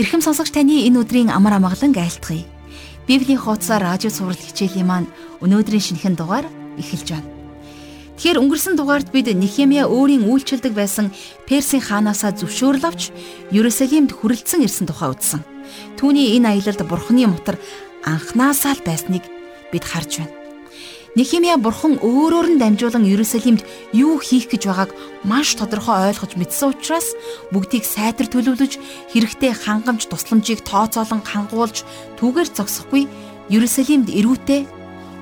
Ирхэм сонсогч таны энэ өдрийн амар амгалан айлтгая. Библийн хуудасаар радио цаурал хичээлийн маань өнөөдрийн шинэхэн дугаар эхэлж байна. Тэгэхээр өнгөрсөн дугаард бид Нехемия өөрийн үйлчлдэг байсан Персийн хаанаасаа зөвшөөрөл авч Ерүсалимд хүрэлцэн ирсэн тухай үзсэн. Түүний энэ аялалд Бурхны мотор анхнаасаа л байсныг бид харж байна. Нехемия бурхан өөрөөр нь дамжуулан Иерусалимд юу хийх гэж байгааг маш тодорхой ойлгож мэдсэн учраас бүгдийг сайтар төлөвлөж хэрэгтэй хангамж тусламжийг тооцоолон хангуулж түүгээр зогсохгүй Иерусалимд эрүүтэй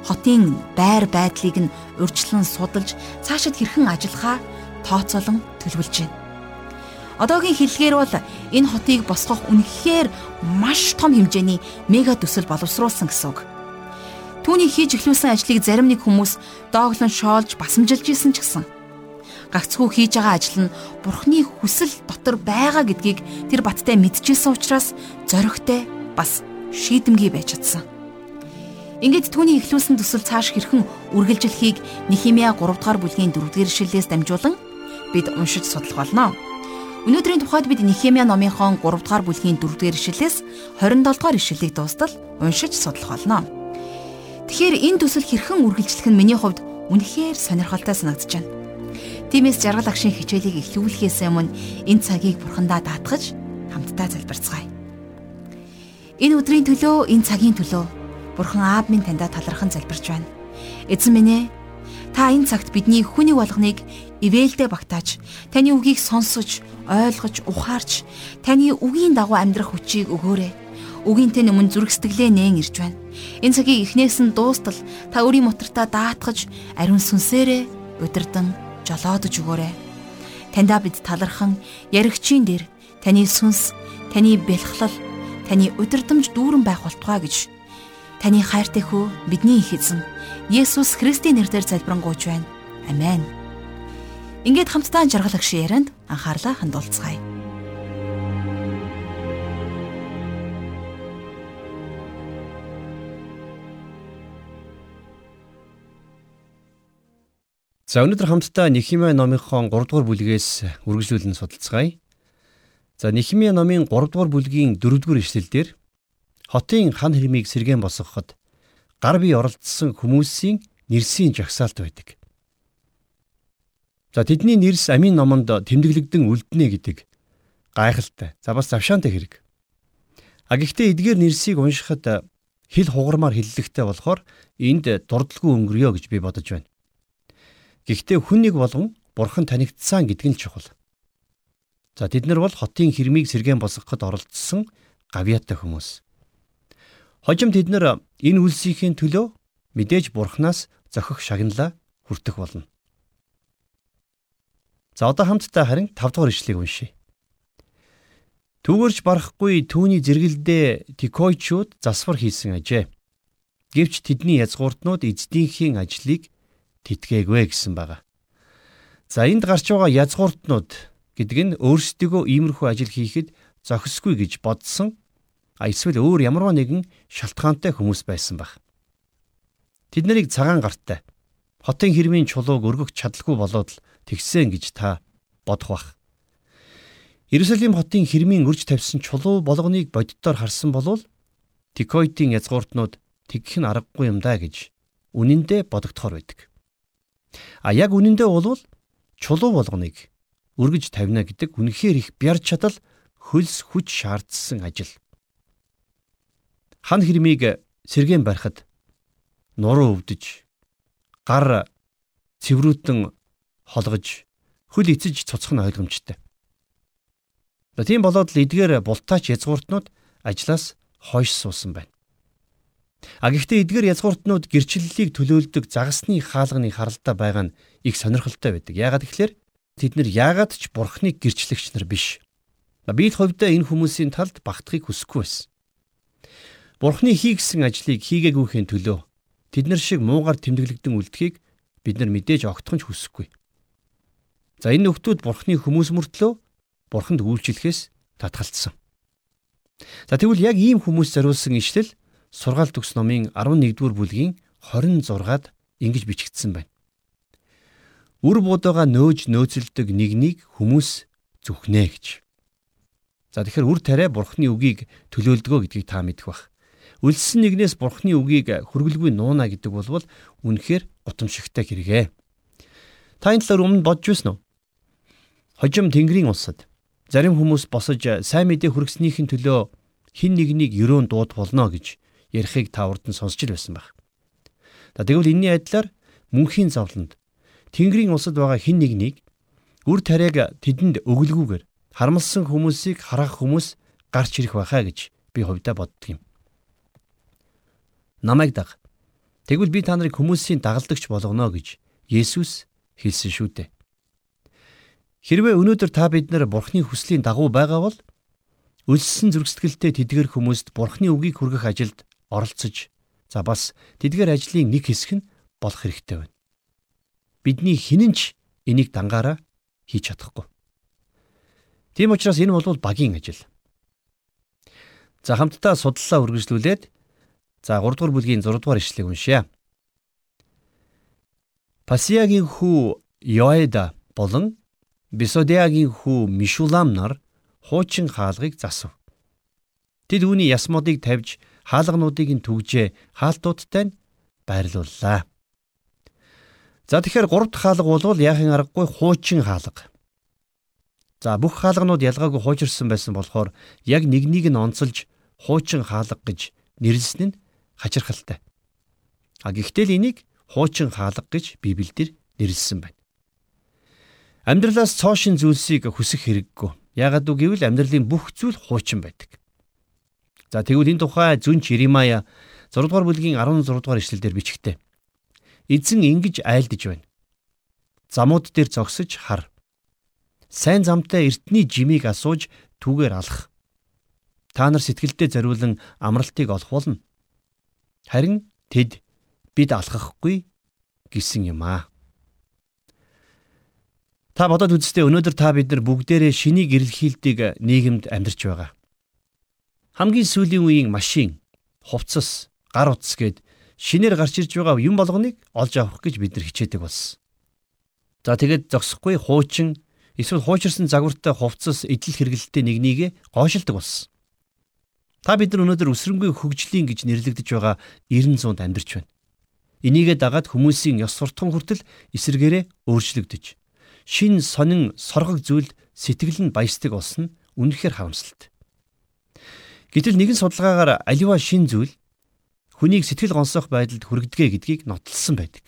хотын байр байдлыг нь урьдчилан судалж цаашид хэрхэн ажиллахаа тооцоолон төлөвлөж байна. Одоогийн хэллэгээр бол энэ хотыг босгох үнэхээр маш том хэмжээний мега төсөл боловсруулсан гэсэн үг. Түүний хийж эхлүүлсэн ажлыг зарим нэг хүмүүс дооглон шоолж басамжилж исэн ч гэсэн гагцхүү хийж байгаа ажил нь бурхны хүсэл дотор байгаа гэдгийг тэр баттай мэдчихсэн учраас зоригтой бас шийдэмгий байж чадсан. Ингээд түүний эхлүүлсэн төсөл цааш хэрхэн үргэлжлэхийг Нехимия 3 дугаар бүлгийн 4 дугаар ишлэлээс дамжуулан бид уншиж судлах болно. Өнөөдрийн тухайд бид Нехемия номынхон 3 дугаар бүлгийн 4 дугаар ишлэлээс 27 дугаар ишлэлийг дуустал уншиж судлах болно. Тэгэхээр энэ төсөл хэрхэн үргэлжлэх нь миний хувьд үнэхээр сонирхолтой санагдаж байна. Тиймээс жаргал агшийн хичээлийг эхлүүлэхээс өмнө энэ цагийг бурхандаа даатгаж хамтдаа залбирцгаая. Энэ өдрийн төлөө, энэ цагийн төлөө бурхан аав минь таньда талархан залбирч байна. Эзэн минь ээ, та энэ цагт бидний хүний болгоныг ивэлдэ багтааж, таны үгийг сонсож, ойлгож, ухаарч, таны үгийн дагуу амьдрах хүчийг өгөөрэй үгийнтэй өмнө зүрх сэтгэлээ нээн ирж байна. Энэ цагийг эхнээс нь дуустал та өөрийн мотортаа даатгаж ариун сүнсээрээ удирдан жолоодож өгөөрэй. Таньда бид талархан яригчийн дээр таны сүнс, таны бэлхлал, таны удирдамж дүүрэн байх болтугай гэж таны хайртай хүү бидний их эзэн Есүс Христийн нэрээр залбирanгуйч байна. Амен. Ингээд хамтдаа жаргалах шиг ярианд анхаарлаа хандуулцгаая. За өнөөдөр хамтдаа Нехимия номынхон 3 дугаар бүлгээс үргэлжлүүлэн судалцгаая. За Нехимия номын 3 дугаар бүлгийн 4 дугаар ишлэлдэр хотын хан хэрмийг сэргэн босгоход гар бие оролцсон хүмүүсийн нэрсийн жагсаалт байдаг. За тэдний нэрс амийн номонд тэмдэглэгдэн үлднэ гэдэг гайхалтай. За бас завшаантай хэрэг. А гэхдээ эдгээр нэрсийг уншихад хэл хугармаар хиллэгтэй болохоор энд дурдлаггүй өнгөрье гэж би бодож байна. Гэхдээ хүн нэг болгон бурхан танигдсан гэдэг нь чухал. За тэд нар бол хотын хэрмийг сэргэн босгоход оролцсон гавьяатай хүмүүс. Хожим тэд нар энэ үлсийнхээ төлөө мэдээж бурхнаас зохих шагналаа хүртэх болно. За одоо хамтдаа харин 5 дугаар ишлэгийг уншийе. Түүгэрч барахгүй түүний зэрэгэлдээ тикойчуд засвар хийсэн ажээ. Гэвч тэдний язгууртнууд эзэдийнхээ ажлыг титгээгүй гэсэн байгаа. За энд гарч байгаа язгууртнууд гэдэг нь өөрсдөө иймэрхүү ажил хийхэд зохисгүй гэж бодсон а эсвэл өөр ямарваа нэгэн шалтгаантай хүмүүс байсан баг. Тэд нарыг цагаан гарттай хотын хэрмийн чулууг өргөх чадaltaгүй болоод л тэгсэн гэж та бодох бах. Иерусалим хотын хэрмийн өрж тавьсан чулуу болгоныг боддоор харсан болвол Тикойтын язгууртнууд тэгэх нь аргагүй юм да гэж үнэндээ бодогдохоор байдаг. А яг үнэндээ болвол чулуу болгоныг өргөж тавина гэдэг үнэхээр их бяр чадал хөлс хүч шаардсан ажил. Хан хэрмийг сэргэн барихад нуруу өвдөж гар цэврүүтэн холгож хөл эцэж цоцох нь ойлгомжтой. Тийм болоод л эдгээр бултаач язгууртнууд ажлаас хойш суусан байна. А гэхдээ эдгээр язгууртнууд гэрчлэлийг төлөөлдөг загасны хаалганы харалтай байгаа нь их сонирхолтой байдаг. Яагаад гэвэл тэд нар яагаад ч бурхныг гэрчлэгч нар биш. Би л хувьдаа энэ хүмүүсийн талд багтахыг хүсэхгүй байсан. Бурхны хийгсэн ажлыг хийгээгүйхэн төлөө тэд нар шиг муугар тэмдэглэгдэн үлдэхийг бид нар мэдээж огтхон ч хүсэхгүй. За энэ нөхдүүд бурхны хүмүүс мөртлөө бурханд үйлчлэхээс татгалцсан. За тэгвэл яг ийм хүмүүс зориулсан ишлэл сургаалт төгс номын 11-р бүлгийн 26-ад ингэж бичигдсэн байна. Үр будаагаа нөөж нөөцөлдөг нэгнийг хүмүүс зүхнэ гэж. За тэгэхээр үр тариа бурхны үгийг төлөөлдгөө гэдгийг та мэдэх бах. Үлссэн нэгнээс бурхны үгийг хөргөлгүй нууна гэдэг бол үнэхээр гутамшигтай хэрэгээ. Та энэ талаар өмнө бодж байсан уу? Хожим Тэнгэрийн улсад зарим хүмүүс босож сайн мэдээ хүргэснийхэн төлөө хин нэгнийг ерөөн дууд болно гэж ярихыг та урд нь сонсч л байсан байх. За тэгвэл энэний адилаар мөнхийн зовлонд Тэнгэрийн улсад байгаа хин нэгнийг үр тариаг тэдэнд өгөлгүйгээр харамлсан хүмүүсийг харах хүмүүс гарч ирэх байхаа гэж би хувьдаа боддөг юм. Намайг даг. Тэгвэл би та нарыг хүмүүсийн дагалдагч болгоно гэж Есүс хэлсэн шүү дээ. Хэрвээ өнөөдөр та бид нар Бурхны хүслийн дагуу байгаа бол өлссөн зүрхсэтгэлтэй тэдгэр хүмүүст Бурхны үгийг хүргэх ажилд оролцож за бас тэдгээр ажлын нэг хэсэг нь болох хэрэгтэй байна. Бидний хинэн ч энийг дангаараа хийж чадахгүй. Тийм учраас энэ бол багийн ажил. За хамтдаа судлалаа үргэлжлүүлээд за 3 дугаар бүлгийн 6 дугаар ишлэгийг уншъя. Пасиагийн хүү Йоэда болон Бисодеагийн хүү Мишулам нар хуучин хаалгыг засав. Тэд үүний ясмодыг тавьж хаалгануудыг нь түгжээ хаалтуудтай нь байрлууллаа. За тэгэхээр гурав дахь хаалга бол яахын аргагүй хуучин хаалга. За бүх хаалганууд ялгаагүй хуучирсан байсан болохоор яг нэгнийг нь онцолж хуучин хаалга гэж нэрлсэн нь хачирхалтай. А гэхдээ л энийг хуучин хаалга гэж Библиэлд нэрлсэн байна. Амьдралаас цоошин зүйлсийг хүсэх хэрэггүй. Яагаад гэвэл амьдралын бүх зүйл хуучин байдаг. За тэгвэл энэ тухай зүнч Иремая 6 дугаар бүлгийн 16 дугаар ишлэлдэр бичгтээ. Эзэн ингэж айлдж байна. Замууд дээр зогсож хар. Сайн замтай эртний жимийг асууж түүгээр алах. Та нар сэтгэлдээ зориулан амралтыг олох болно. Харин тэд бид алхахгүй гэсэн юм аа. Та бодоод үзтээ өнөөдөр та бид нар бүгдээрээ шинийг эрэлхийлдэг нийгэмд амьдарч байгаа. Хамгийн сүүлийн үеийн машин, хувцас, гар утас гээд шинээр гарч ирж байгаа юм болгоныг олж авах гэж бид нар хичээдэг болсон. За тэгээд зогсохгүй хуучин эсвэл хуучирсан загвартай хувцас идэл хэрэглэлтэй нэгнийг гойшилдог болсон. Та бид нар өнөөдөр өсрөнгүй хөгжлийн гэж нэрлэгдэж байгаа 90 100-д амьдарч байна. Энийгээ дагаад хүмүүсийн ёс суртахуун хүртэл эсэргээрээ өөрчлөгдөж шин сонин соргог зүйл сэтгэл нь баясдаг болсон нь үнэхээр харамсалтай. Гэтэл нэгэн судалгаагаар аливаа шин зүйл хүнийг сэтгэл гонсоох байдалд хүргэдэг гэдгийг нотолсон байдаг.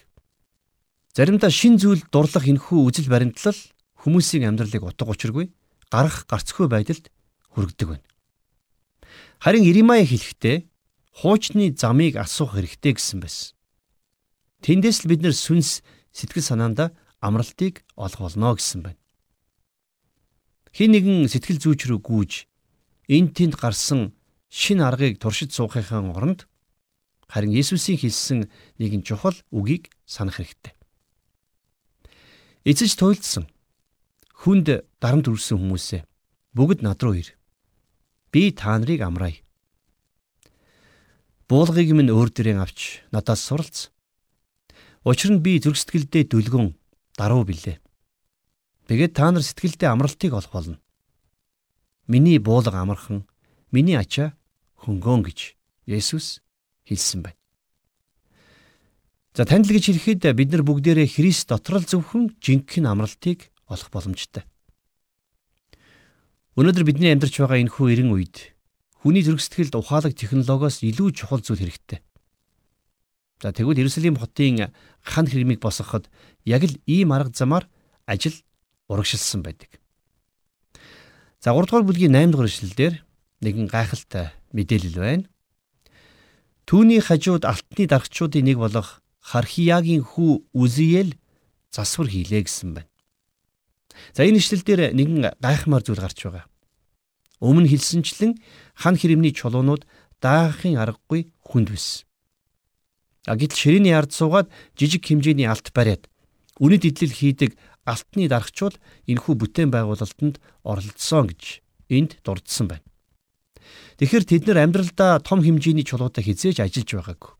Заримдаа шин зүйл дурлах энхүү үжил баримтлал хүмүүсийн амьдралыг утга учиргүй гарах гарцгүй байдалд хүргэдэг байна. Харин Иремая хэлэхдээ хуучны замыг асуух хэрэгтэй гэсэн байсан. Тэндээс л бид нэр сүнс сэтгэл санаанда амралтыг олох болно гэсэн байна. Хин нэгэн сэтгэл зүйч рүү гүйж эн тэнд гарсан шин аргыг туршиж суухын оронд харин Есүсийн хэлсэн нэгэн чухал үгийг санах хэрэгтэй. Эцэж туйлдсан хүнд дарамт үрсэн хүмүүсээ бүгд над руу ир. Би та нарыг амраая. Буулгыг минь өөр дээрээ авч надаас суралц. Учир нь би зүрхсэтгэлдээ дүлгэн даруй билээ. Тэгээд та нар сэтгэлдээ амралтыг олох болно. Миний буулга амархан, миний ачаа хөнгөн гэж Есүс хэлсэн байна. За танил гэж хэлэхэд бид нар бүгдээрээ Христ дотор л зөвхөн жинхэнэ амралтыг олох боломжтой. Өнөөдөр бидний амьдарч байгаа энэ хүү эрен үед хүний сэтгэлд ухаалаг технологиос илүү чухал зүйл хэрэгтэй. За тэгвэл Иерусалим хотын хан хэрмийг босгоход яг л ийм арга замаар ажил урагшилсан байдаг. За 3 дугаар бүлгийн 8 дугаар эшлэлдэр нэгэн гайхалтай мэдээлэл байна. Түүний хажууд алтны дарагчдын нэг болох Хархиягийн хүү Үзиел засвар хийлээ гэсэн байна. За энэ ишлэл дээр нэгэн гайхмаар зүйл гарч байгаа. Өмнө хэлсэнчлэн хан хэрэмний чулуунууд даахын аргагүй хүнд биш. А гэтэл ширээний ард суугаад жижиг хэмжээний алт бариад үнэт идэл хийдэг алтны дарагчуул энэхүү бүтээн байгуулалтанд оролцсон гэж энд дурдсан байна. Тэгэхээр тэд нар амьдралдаа том хэмжээний чулуутай хизээж ажиллаж байгаагүй.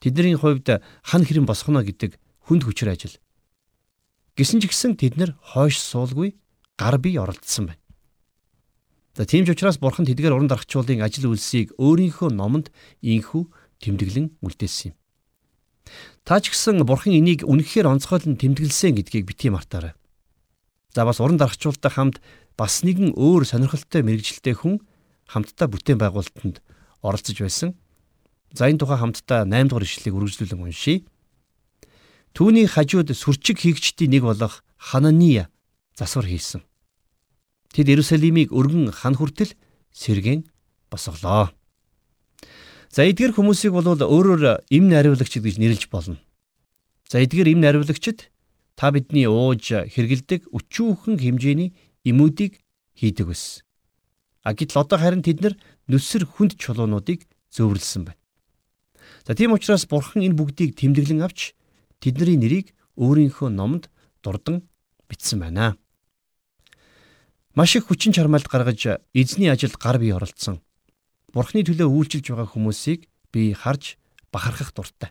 Тэдний хувьд хан хэрэм босгоно гэдэг хүнд хүчээр ажил. Гисэн ч гэсэн тэд нар хойш суулгүй гар бие оролдсон байна. За тийм ч учраас бурхан тэдгээр уран дарагчуулын ажил үйлсийг өөрийнхөө номонд инхүү тэмдэглэн үлдээсэн юм. Та ч гэсэн бурхан энийг үнэхээр онцгойлон тэмдэглэсэн гэдгийг бити мартаарай. За бас уран дарагчуултай хамт бас нэгэн өөр сонирхолтой мэрэгжилтэй хүн хамтдаа бүтээн байгуулалтанд оролцож байсан. За энэ тухай хамтдаа 8 дугаар ишлэлийг үргэлжлүүлэн уншийе. Түүний хажууд сүрчиг хийгчдийн нэг болох Ханания засвар хийсэн. Тэд Иерусалимыг өргөн хан хүртэл сэргэн босголоо. За эдгээр хүмүүсийг бол өөрөөр им наривлагч гэж нэрлэж болно. За эдгээр им наривлагчид та бидний ууж хэргэлдэг өчүүхэн хэмжээний имүүдийг хийдэг байсан. А гэтэл одоо харин тэд нар нүсэр хүнд чулуунуудыг зөөвөрлсөн байна. За тийм учраас бурхан энэ бүгдийг тэмдэглэн авч тэдний нэрийг өөрийнхөө номонд дурдан бичсэн байна. Маш их хүчин чармайлт гаргаж эзний ажилд гар бие оролцсон. Бурхны төлөө үйлчилж байгаа хүмүүсийг би харж бахархах дуртай.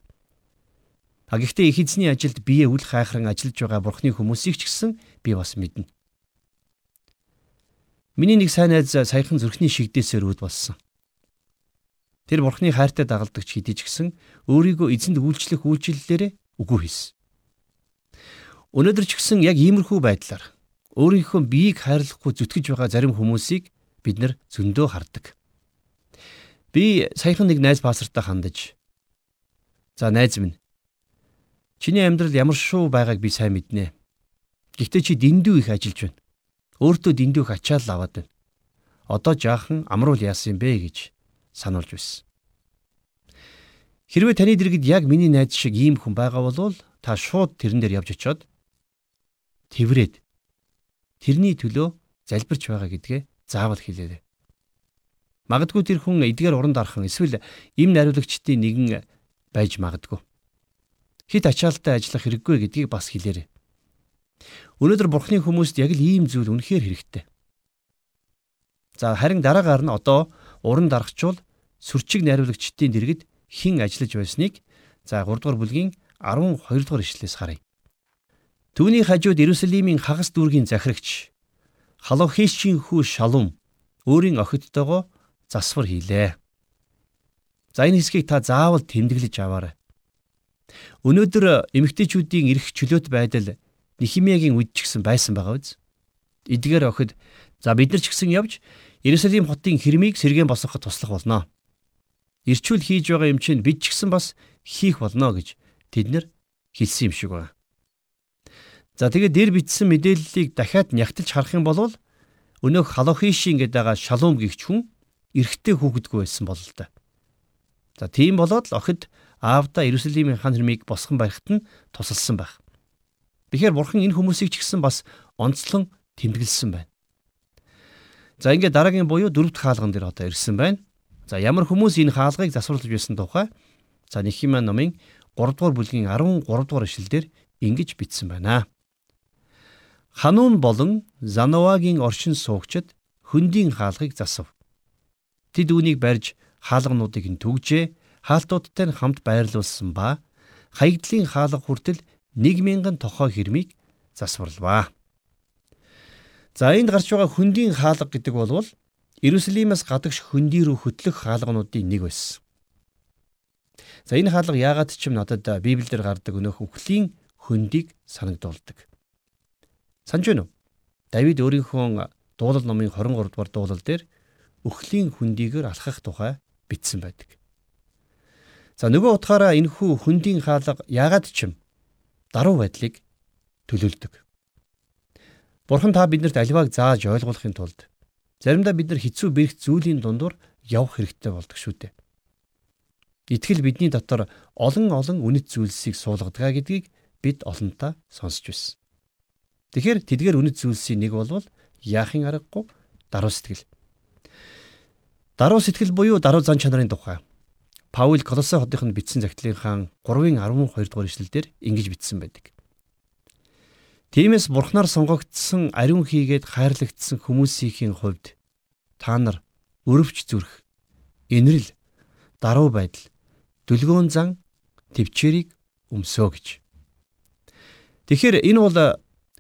А гэхдээ их эзний ажилд бие үл хайхран ажиллаж байгаа бурхны хүмүүсийг ч гэсэн би бас мэднэ. Миний нэг сайн найз саяхан зүрхний шигдээсээр үүд болсон. Тэр бурхны хайртай дагалдагч хэдий ч гэсэн өөрийгөө эзэнд үйлчлэх үйлчлэлээрээ үгүй хийсэн. Өнөөдөр ч гэсэн яг иймэрхүү байдлаар өөрийнхөө биеийг хайрлахгүй зүтгэж байгаа зарим хүмүүсийг бид нар зөндөө хардаг. Би саяхан нэг найз пастортай хандаж "За найз минь чиний амьдрал ямар шоу байгааг би сайн мэднэ. Гэхдээ чи дэндүү их ажиллаж байна. Өөртөө дэндүү их ачаал аваад байна. Одоо жаахан амруул яасан бэ гэж сануулж байсан. Хэрвээ таны дэргэд яг миний найз шиг ийм хүн байгаа бол та шууд тэрэн дээр явж очиод тэрврээд тэрний төлөө залбирч байгаа гэдгээ заавал хэлээрэй. Магадгүй тэр хүн эдгээр уран дархан эсвэл им нариулагчдын нэгэн байж магадгүй. Хит ачаалтай ажиллах хэрэггүй гэдгийг бас хэлээрэй. Өнөөдөр бурхны хүмүүст яг л ийм зүйл үнэхээр хэрэгтэй. За харин дараагаар нь одоо уран дарагчул сүрчиг нариулагчдын дэргэд хэн ажиллаж байсныг за 3 дугаар бүлгийн 12 дугаар ишлээс харъя. Түүний хажууд Иерусалимийн хагас дүүргийн захирагч Халохишийн хүү Шалум өөрийн охидтойгоо засвар хийлээ. За энэ хэсгийг та заавал тэмдэглэж аваарай. Өнөөдөр эмэгтэйчүүдийн эрх чөлөөт байдал Нихимиягийн үед ч гэсэн байсан байгаа биз? Эдгээр охид за бид нар ч гэсэн явж Иерусалим хотын хэрмийг сэргээн босгоход туслах болно. Ирчүүл хийж байгаа юм чинь бид ч гэсэн бас хийх болно гэж тэд нар хэлсэн юм шиг байна. За тэгээд дээр бичсэн мэдээллийг дахиад нягтлж харах юм бол өнөөх Халохишин гэдэг Шалум гихч хүн эрэгтэй хүүхэдгүй байсан бол л да. За тийм болоод л охид аавда Иерусалимийн хан хэрмийг босгон барихт нь тусалсан байх. Тэгэхээр бурхан энэ хүмүүсийг ч гэсэн бас онцлон тэмдэглэсэн байна. За ингээд дараагийн буюу дөрөвт хаалган дээр одоо ирсэн байна. За ямар хүмүүс энэ хаалгыг засварлаж байсан тухай за Нехимия номын 3 дугаар бүлгийн 13 дугаар ишлэлдэр ингэж бичсэн байна. Ханун болон Зановагийн оршин суугчид хөндийн хаалгыг засав. Тэд үүнийг барьж хаалгануудыг нь түгжээ, хаалтуудтай нь хамт байрлуулсан ба хаягдлын хаалга хүртэл 1000 тохой хэрмийг засварлаа. За энд гарч байгаа хөндийн хаалга гэдэг бол Иерусалимаас гадагш хөндөй рүү хөтлөх хаалгануудын нэг байсан. За энэ хаалга яагаад ч юм надад Библиэлд гардаг өнөөх өхлийн хөндийг санагдуулдаг. Санж байна уу? Давид өөрийнхөө дуулал номын 23 дугаар дуулал дээр өхлийн хөндийгээр алхах тухай бичсэн байдаг. За нөгөө утгаараа энэхүү хөндийн хаалга яагаад ч юм даруй байдлыг төлөөлдөг. Бурхан та биднэрт аливааг зааж ойлгуулахын тулд заримдаа бид нар хэцүү бэрх зүйлийн дундуур явах хэрэгтэй болдог шүү дээ. Итгэл бидний дотор олон олон үнэт зүйлсийг суулгадаг гэдгийг бид олонтаа сонсч байсан. Тэгэхээр тэдгээр үнэт зүйлсийн нэг бол яахын аргагүй даруй сэтгэл. Даруй сэтгэл буюу даруй зан чанарын тухай. Паул Колоссе хотынд бичсэн захидлынхаа 3-ын 12 дугаар эшлэлдэр ингэж бичсэн байдаг. Тиймээс бурхнаар сонгогдсон ариун хийгээд хайрлагдсан хүмүүсийн хувьд та нар өрөвч зүрх, инрэл, даруй байдал, дүлгөөн зан, төвчээрийг өмсөө гэж. Тэгэхээр энэ бол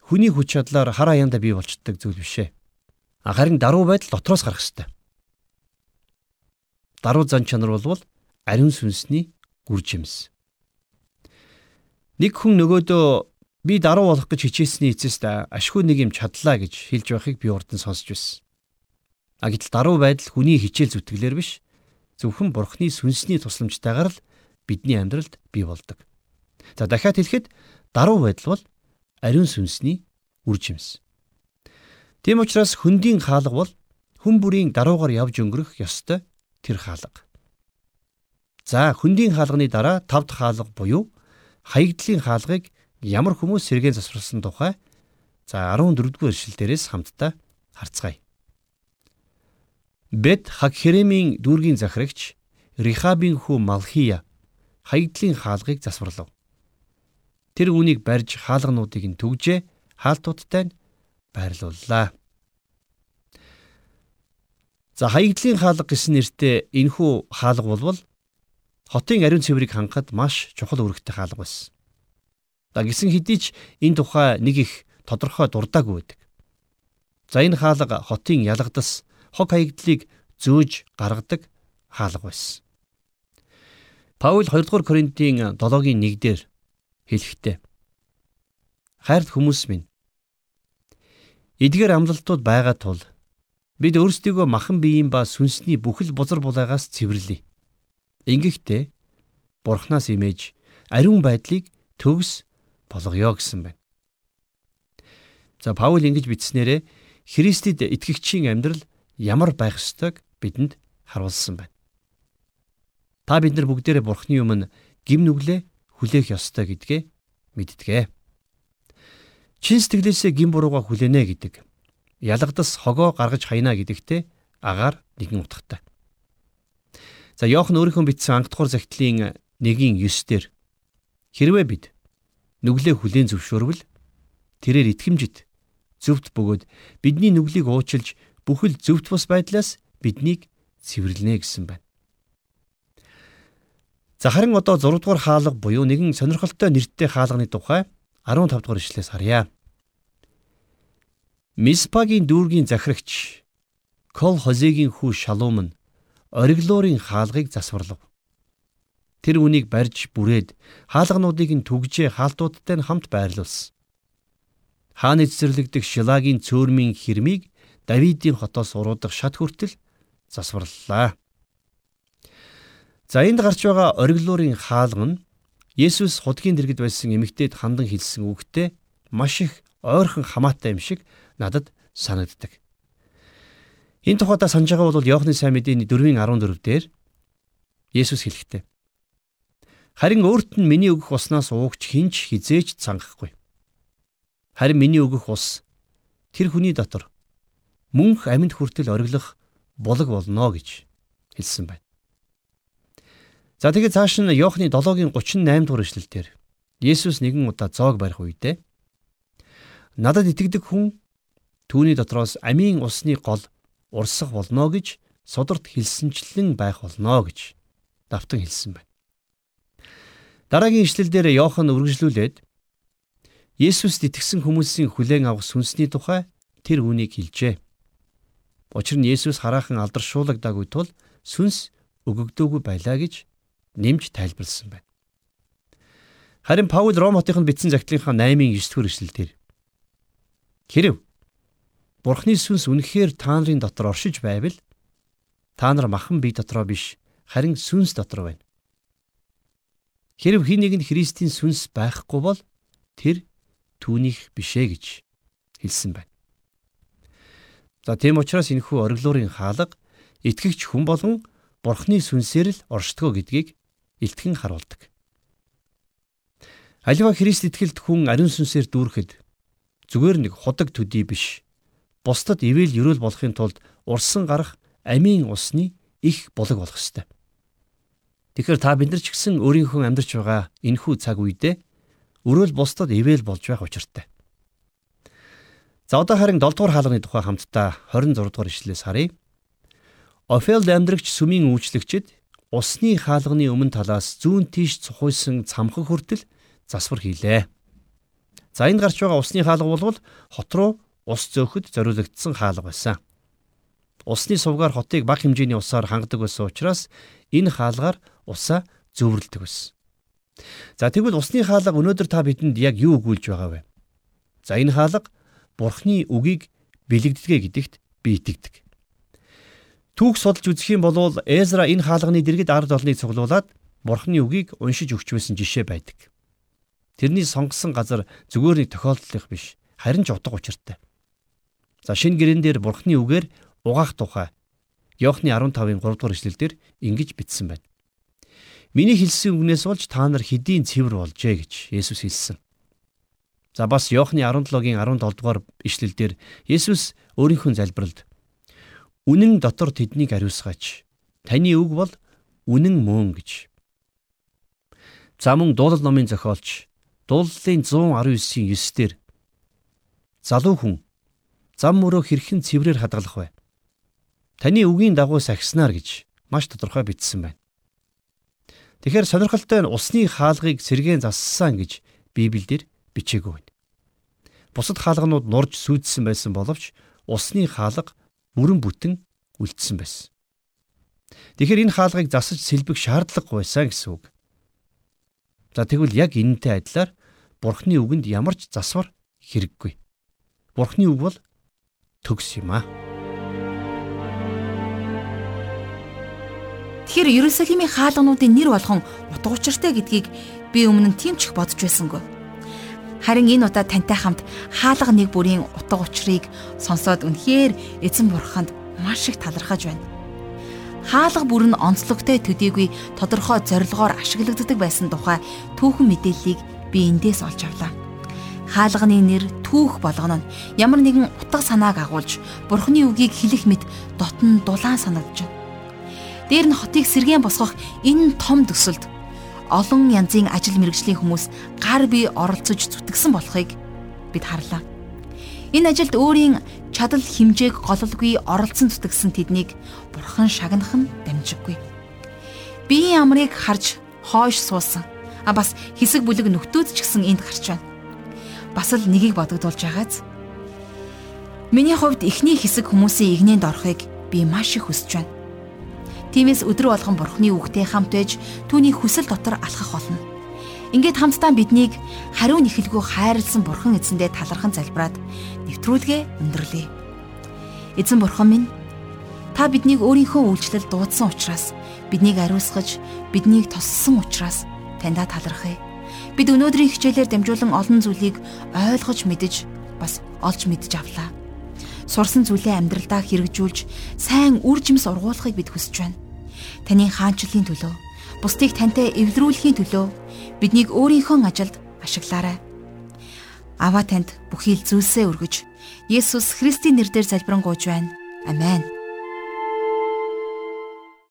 хүний хүч чадлаар хар аяанда бий болчдөг зүйл биш ээ. Харин даруй байдал дотроос гарах ёстой. Даруй зан чанар бол ариун сүнсний үр жимс. Нэг хүн нөгөөдөө би даруй болох гэж хичээсний эцэст ашгүй нэг юм чадлаа гэж хэлж байхыг би урд нь сонсч байсан. А гэтэл даруй байдал хүний хичээл зүтгэлээр биш зөвхөн бурхны сүнсний тусламжтайгаар л бидний амьдралд бий болдог. За дахиад хэлэхэд даруй байдал бол ариун сүнсний үр жимс. Тийм учраас хөндийн хаалга бол хүн бүрийн даруугаар явж өнгөрөх ёстой тэр хаалга. За хөндийн хаалганы дараа тав дахь хаалга буюу хаягдлын хаалгыг ямар хүмүүс сэргээн засварласан тухай за 14 дугаар эшлэл дээрээс хамтдаа харцгаая. Бет Хакхеремийн дүүргийн захирагч Рихабийн хүү Малхия хаягдлын хаалгыг засварлав. Тэр үүнийг барьж хаалгануудыг нь түгжээ хаалтуудтай нь байрлууллаа. За хаягдлын хаалга гэсэн нэртэй энэхүү хаалга болвол хотын ариун цэврийг хангахад маш чухал үүрэгтэй хаалга байсан. За гисэн хэдий ч энэ тухай нэг их тодорхой дурдаагүй байдаг. За энэ хаалга хотын ялгадас хог хаягдлыг зөөж гаргадаг хаалга байсан. Паул 2 дугаар Коринтын 7-гийн 1-дэр хэлэхдээ Хайрт хүмүүс минь Эдгээр амлалтууд байгаа тул бид өөрсдийгөө махан биеийн ба сүнсний бүхэл бузар булаагаас цэвэрлэе. Ингэхдээ Бурханаас имэж ариун байдлыг төгс болгоё гэсэн байна. За Паул ингэж бичснээрээ Христэд итгэгчийн амьдрал ямар байх ёстойг бидэнд харуулсан байна. Та бид нар бүгдээрээ Бурхны өмнө гим нүглээ хүлээх ёстой гэдгээ мэддэг. Чин сэтгэлээсээ гин бурууга хүлэнэ гэдэг. Ялгадас хогоо гаргаж хайна гэдэгтээ агаар нэгэн утгатай. За Йохан өөрийнхөө бичсэн анх дугаар захидлын 1-ийн 9 дээр хэрвээ бид нүглээ хүлээн зөвшөөрвөл тэрээр итгэмжит зөвхт бөгөөд бидний нүглийг уучилж бүхэл зөвхт бус байдлаас биднийг цэвэрлэнэ гэсэн байна. За харин одоо 6 дугаар хаалга буюу нэгэн сонирхолтой нэртэй хаалганы тухай 15 дугаар ишлээс харъя. Миспагийн дүүргийн захирагч Кол Хозегийн хүү Шалум нь ориглуурын хаалгыг засварлав. Тэр үнийг барьж бүрээд хаалгануудыг нь түгжээ хаалтуудтай нь хамт байрлуулсан. Хааны цэцэрлэгдэх Шилагийн цөөрмийн хэрмийг Давидын хотоос уруудах шат хүртэл засварлаа. За энд гарч байгаа ориглуурын хаалга нь Есүс худгийн дэргэд байсан эмэгтэйд хандан хэлсэн үгтэй маш их ойрхон хамаатай юм шиг надад санагддаг. Энэ тухайда санаж байгаа бол Иохны сайн мэдээний 4:14 дээр Есүс хэлэхдээ Харин өөрт нь миний өгөх уснаас уугч хинч хизээч цангахгүй. Харин миний өгөх ус тэр хүний дотор мөнх амьд хүртэл ориглох булаг болно гэж хэлсэн байна. За тэгээд цааш нь Иохны 7-гийн 38 дугаар эшлэлдэр Есүс нэгэн удаа зоог барих үедээ надад итгэдэг хүн түүний дотроос амийн усны гол урсах болно гэж содорт хэлсэнчлэн байх болно гэж давтан хэлсэн байна. Дараагийн ишлэлдэр Иохан үргэлжлүүлээд Есүст итгэсэн хүмүүсийн хүлээн авах сүнсний тухай тэр үнийг хэлжээ. Учир нь Есүс хараахан алдаршуулагдаагүй тул сүнс өгөгдөөгүй байлаа гэж нэмж тайлбарлсан байна. Харин Паул Ром хотынд бичсэн загтлынхаа 8-ын 9 дугаар эшлэлдэр Хэрв Бурхны сүнс үнэхээр та нарын дотор оршиж байвал та нар махан бие дотроо биш харин сүнс дотор байна. Хэрв хин нэгэнд Христийн сүнс байхгүй бол тэр түүнийх бишээ гэж хэлсэн байна. За тийм учраас энэхүү ориглуурын хаалга итгэгч хүн болон Бурхны сүнсээр л оршдгоо гэдгийг илтгэн харуулдаг. Аливаа Христ итгэлд хүн ариун сүнсээр дүүрэхэд зүгээр нэг худаг төдий биш. Бусдад ивэл ерөөл болохын тулд урсан гарах амийн усны их булаг болох ёстой. Тэгэхээр та бид нар ч гэсэн өөрийнхөө амьдарч байгаа энэхүү цаг үедээ өрөөл бусдад ивэл болж байх учиртай. За одоо харин 7 дугаар хаалганы тухай хамтдаа 26 дугаар ишлэлээс харъя. Офелд амьдрагч сүмийн үйлчлэгчид усны хаалганы өмнө талаас зүүн тийш цухойсон цамхан хүртэл засвар хийлээ. За энд гарч байгаа усны хаалга бол хот руу ус зөөхөд зориулагдсан хаалга байсан. усны сувгаар хотыг бага хэмжээний усаар хангадаг байсан учраас энэ хаалгаар усаа зөөвөрлөдөг байсан. За тэгвэл усны хаалга өнөөдөр та бидэнд яг юу өгүүлж байгаа вэ? За энэ хаалга Бурхны үгийг бэлэгдэгэ гэдэгт би итгэдэг. Түүх судалж үзэх юм бол Эзра энэ хаалганы дэргэд ард олныг цуглуулад Бурхны үгийг уншиж өгч байсан жишээ байдаг. Тэрний сонгосон газар зүгээр нэг тохиолдол их биш, харин ч утга учиртай. За шинэ гэрэн дээр Бурхны үгээр угаах тухай Иохны 15-ын 3 дугаар эшлэлдэр ингэж бичсэн байна. Миний хэлсэн үгнээс болж та нар хэдийн цэвэр болжээ гэж Есүс хэлсэн. За бас Иохны 17-гийн 17 дугаар ишлэлдэр Есүс өөрийнхөө залбиралд Үнэн дотор тэднийг ариусгаач. Таны үг бол үнэн мөн гэж. За мөн дуулал номын зохиолч дууллын 119-ийн 9-дэр залуу хүн зам мөрөө хэрхэн цэврээр хадгалах вэ? Таны үгийн дагуу сахиснаар гэж маш тодорхой бичсэн байна. Тэгэхээр сонирхолтой нь усны хаалгыг сэргээн зассан гэж Библиэлд бичээгүй байна. Бусад хаалганууд нурж сүйдсэн байсан боловч усны хаалга бүрэн бүтэн үлдсэн байсан. Тэгэхээр энэ хаалгыг засаж сэлбэх шаардлагагүй байсан гэсэн үг. За тэгвэл яг энэтэй адилаар Бурхны үгэнд ямар ч засвар хэрэггүй. Бурхны үг бол төгс юм аа. Тэгэхээр Ерүсалимийн хаалгануудын нэр болгон утга учиртай гэдгийг би өмнө нь тийм ч их бодож байсангүй. Харин энэ удаа тантай хамт хаалга нэг бүрийн утга учирыг сонсоод үнэхээр эзэн бурханд маш их талархаж байна. Хаалга бүр нь онцлогтой төдийгүй тодорхой зорилгоор ашиглагддаг байсан тухай түүхэн мэдээллийг би эндээс олж авлаа. Хаалганы нэр түүх болгоно нь ямар нэгэн утга санааг агуулж бурхны үгийг хэлэх мэт дотн дулаан санагдж байна. Дээр нь хотыг сэргээн босгох энэ том төсөлд олон янзын ажил мэргэжлийн хүмүүс гар бие оролцож зүтгэсэн болохыг бид харлаа. Энэ ажилд өөрийн чадал хэмжээг гололгүй оролцсон зүтгэсэн тэднийг бурхан шагнах нь дамжиггүй. Биеийн амрыг харж хойш суусан. А бас хэсэг бүлэг нөхдөөд ч гэсэн энд гарч байна. Бас л нэгийг бодогдуулж байгааз. Миний хувьд эхний хэсэг хүмүүсийн игнэнд орохыг би маш их хүсэж байна. Тиймээс өдрө болгон Бурхны үгтэй хамт байж түүний хүсэл дотор алхах болно. Ингээд хамтдаа биднийг хариу нэхэлгүй хайрлсан Бурхан эзэндээ талархан залбираад нэвтрүүлгээ өндөрлөе. Эзэн Бурхан минь та биднийг өөрийнхөө үйлчлэл дуудсан учраас биднийг ариусгаж биднийг тоссон учраас таньда талархъя. Бид өнөөдрийн хичээлээр дамжуулан олон зүйлийг ойлгож мэдэж бас олж мэдж авлаа сурсан зүйлээ амьдралдаа хэрэгжүүлж сайн үр жимс ургуулахыг бид хүсэж байна. Таны хаанчлалын төлөө, бусдыг тантай эвлэрүүлэхийн төлөө биднийг өөрийнхөө ажилд ашиглаарай. Аваа танд бүхий л зүйлсээ өргөж, Есүс Христийн нэрээр залбирanгуйж байна. Амен.